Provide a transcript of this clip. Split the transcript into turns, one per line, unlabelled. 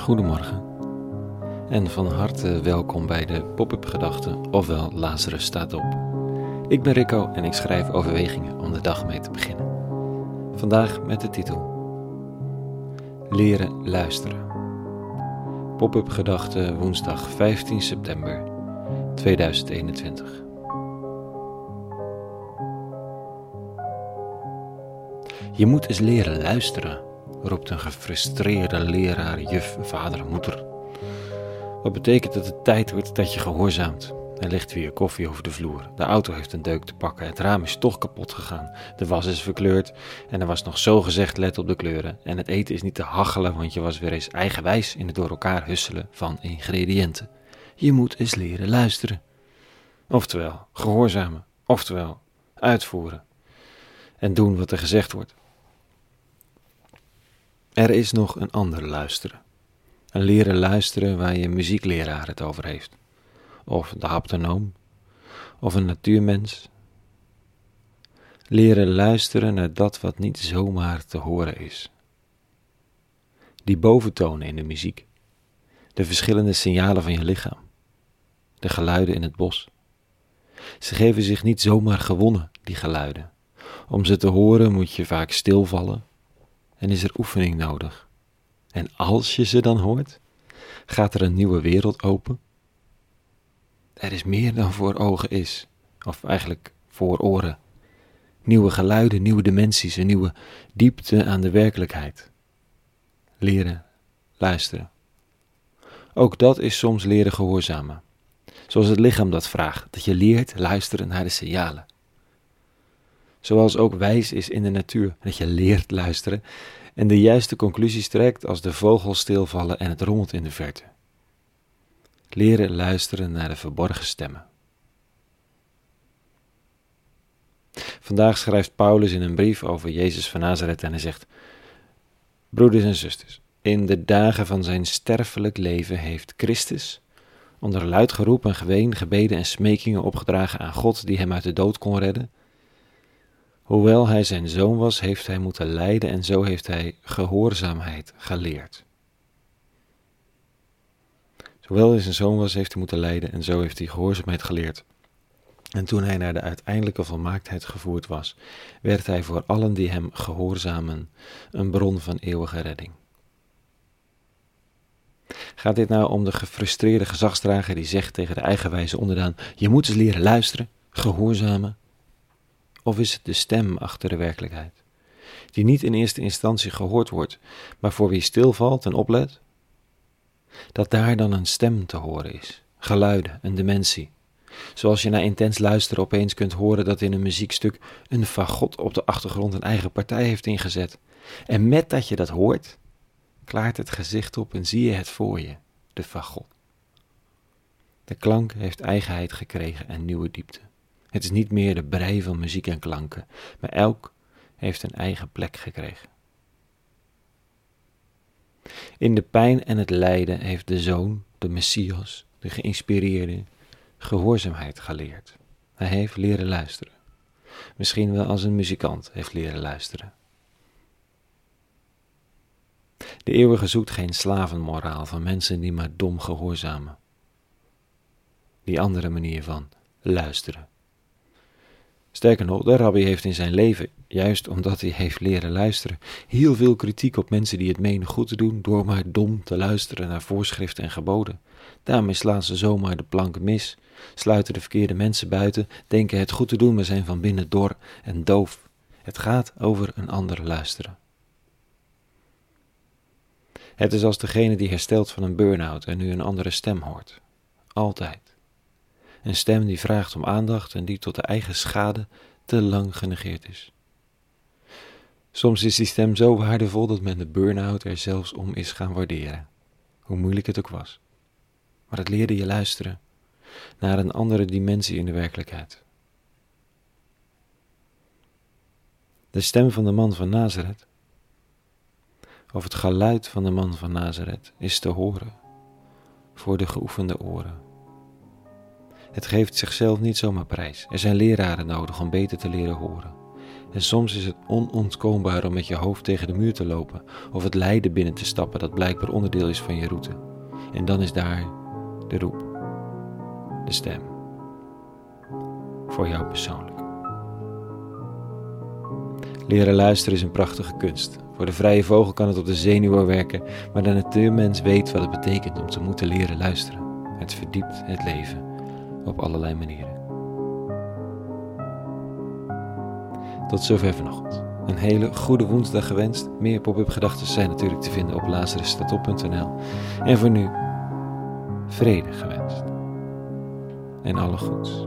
Goedemorgen en van harte welkom bij de Pop-up Gedachten, ofwel Lazarus staat op. Ik ben Rico en ik schrijf overwegingen om de dag mee te beginnen. Vandaag met de titel Leren luisteren. Pop-up Gedachten woensdag 15 september 2021. Je moet eens leren luisteren roept een gefrustreerde leraar, juf, vader, moeder. Wat betekent dat het tijd wordt dat je gehoorzaamt? Er ligt weer koffie over de vloer. De auto heeft een deuk te pakken. Het raam is toch kapot gegaan. De was is verkleurd. En er was nog zo gezegd let op de kleuren. En het eten is niet te hachelen, want je was weer eens eigenwijs in het door elkaar husselen van ingrediënten. Je moet eens leren luisteren. Oftewel, gehoorzamen. Oftewel, uitvoeren. En doen wat er gezegd wordt. Er is nog een ander luisteren. Een leren luisteren waar je muziekleraar het over heeft. Of de haptonoom. Of een natuurmens. Leren luisteren naar dat wat niet zomaar te horen is. Die boventonen in de muziek. De verschillende signalen van je lichaam. De geluiden in het bos. Ze geven zich niet zomaar gewonnen, die geluiden. Om ze te horen moet je vaak stilvallen en is er oefening nodig. En als je ze dan hoort, gaat er een nieuwe wereld open. Er is meer dan voor ogen is, of eigenlijk voor oren. Nieuwe geluiden, nieuwe dimensies, een nieuwe diepte aan de werkelijkheid. Leren, luisteren. Ook dat is soms leren gehoorzamen. Zoals het lichaam dat vraagt, dat je leert luisteren naar de signalen. Zoals ook wijs is in de natuur, dat je leert luisteren en de juiste conclusies trekt als de vogels stilvallen en het rommelt in de verte. Leren luisteren naar de verborgen stemmen. Vandaag schrijft Paulus in een brief over Jezus van Nazareth en hij zegt: Broeders en zusters, in de dagen van zijn sterfelijk leven heeft Christus, onder luid geroep en geween, gebeden en smekingen opgedragen aan God die hem uit de dood kon redden, Hoewel hij zijn zoon was, heeft hij moeten lijden en zo heeft hij gehoorzaamheid geleerd. Hoewel hij zijn zoon was, heeft hij moeten lijden en zo heeft hij gehoorzaamheid geleerd. En toen hij naar de uiteindelijke volmaaktheid gevoerd was, werd hij voor allen die hem gehoorzamen een bron van eeuwige redding. Gaat dit nou om de gefrustreerde gezagsdrager die zegt tegen de eigenwijze onderdaan: Je moet eens leren luisteren, gehoorzamen of is het de stem achter de werkelijkheid, die niet in eerste instantie gehoord wordt, maar voor wie stilvalt en oplet? Dat daar dan een stem te horen is, geluiden, een dimensie. Zoals je na intens luisteren opeens kunt horen dat in een muziekstuk een fagot op de achtergrond een eigen partij heeft ingezet. En met dat je dat hoort, klaart het gezicht op en zie je het voor je, de fagot. De klank heeft eigenheid gekregen en nieuwe diepte. Het is niet meer de brei van muziek en klanken, maar elk heeft een eigen plek gekregen. In de pijn en het lijden heeft de zoon, de Messias, de geïnspireerde, gehoorzaamheid geleerd. Hij heeft leren luisteren. Misschien wel als een muzikant heeft leren luisteren. De eeuwige zoekt geen slavenmoraal van mensen die maar dom gehoorzamen. Die andere manier van luisteren Sterker nog, de rabbi heeft in zijn leven, juist omdat hij heeft leren luisteren, heel veel kritiek op mensen die het menen goed te doen door maar dom te luisteren naar voorschriften en geboden. Daarmee slaan ze zomaar de planken mis, sluiten de verkeerde mensen buiten, denken het goed te doen, maar zijn van binnen dor en doof. Het gaat over een ander luisteren. Het is als degene die herstelt van een burn-out en nu een andere stem hoort. Altijd. Een stem die vraagt om aandacht en die tot de eigen schade te lang genegeerd is. Soms is die stem zo waardevol dat men de burn-out er zelfs om is gaan waarderen, hoe moeilijk het ook was. Maar het leerde je luisteren naar een andere dimensie in de werkelijkheid. De stem van de man van Nazareth, of het geluid van de man van Nazareth, is te horen voor de geoefende oren. Het geeft zichzelf niet zomaar prijs. Er zijn leraren nodig om beter te leren horen. En soms is het onontkoombaar om met je hoofd tegen de muur te lopen of het lijden binnen te stappen dat blijkbaar onderdeel is van je route. En dan is daar de roep, de stem, voor jou persoonlijk. Leren luisteren is een prachtige kunst. Voor de vrije vogel kan het op de zenuwen werken, maar de natuurmens weet wat het betekent om te moeten leren luisteren. Het verdiept het leven op allerlei manieren. Tot zover vanochtend. Een hele goede woensdag gewenst. Meer pop-up gedachten zijn natuurlijk te vinden op lazarusstatop.nl. En voor nu, vrede gewenst. En alle goeds.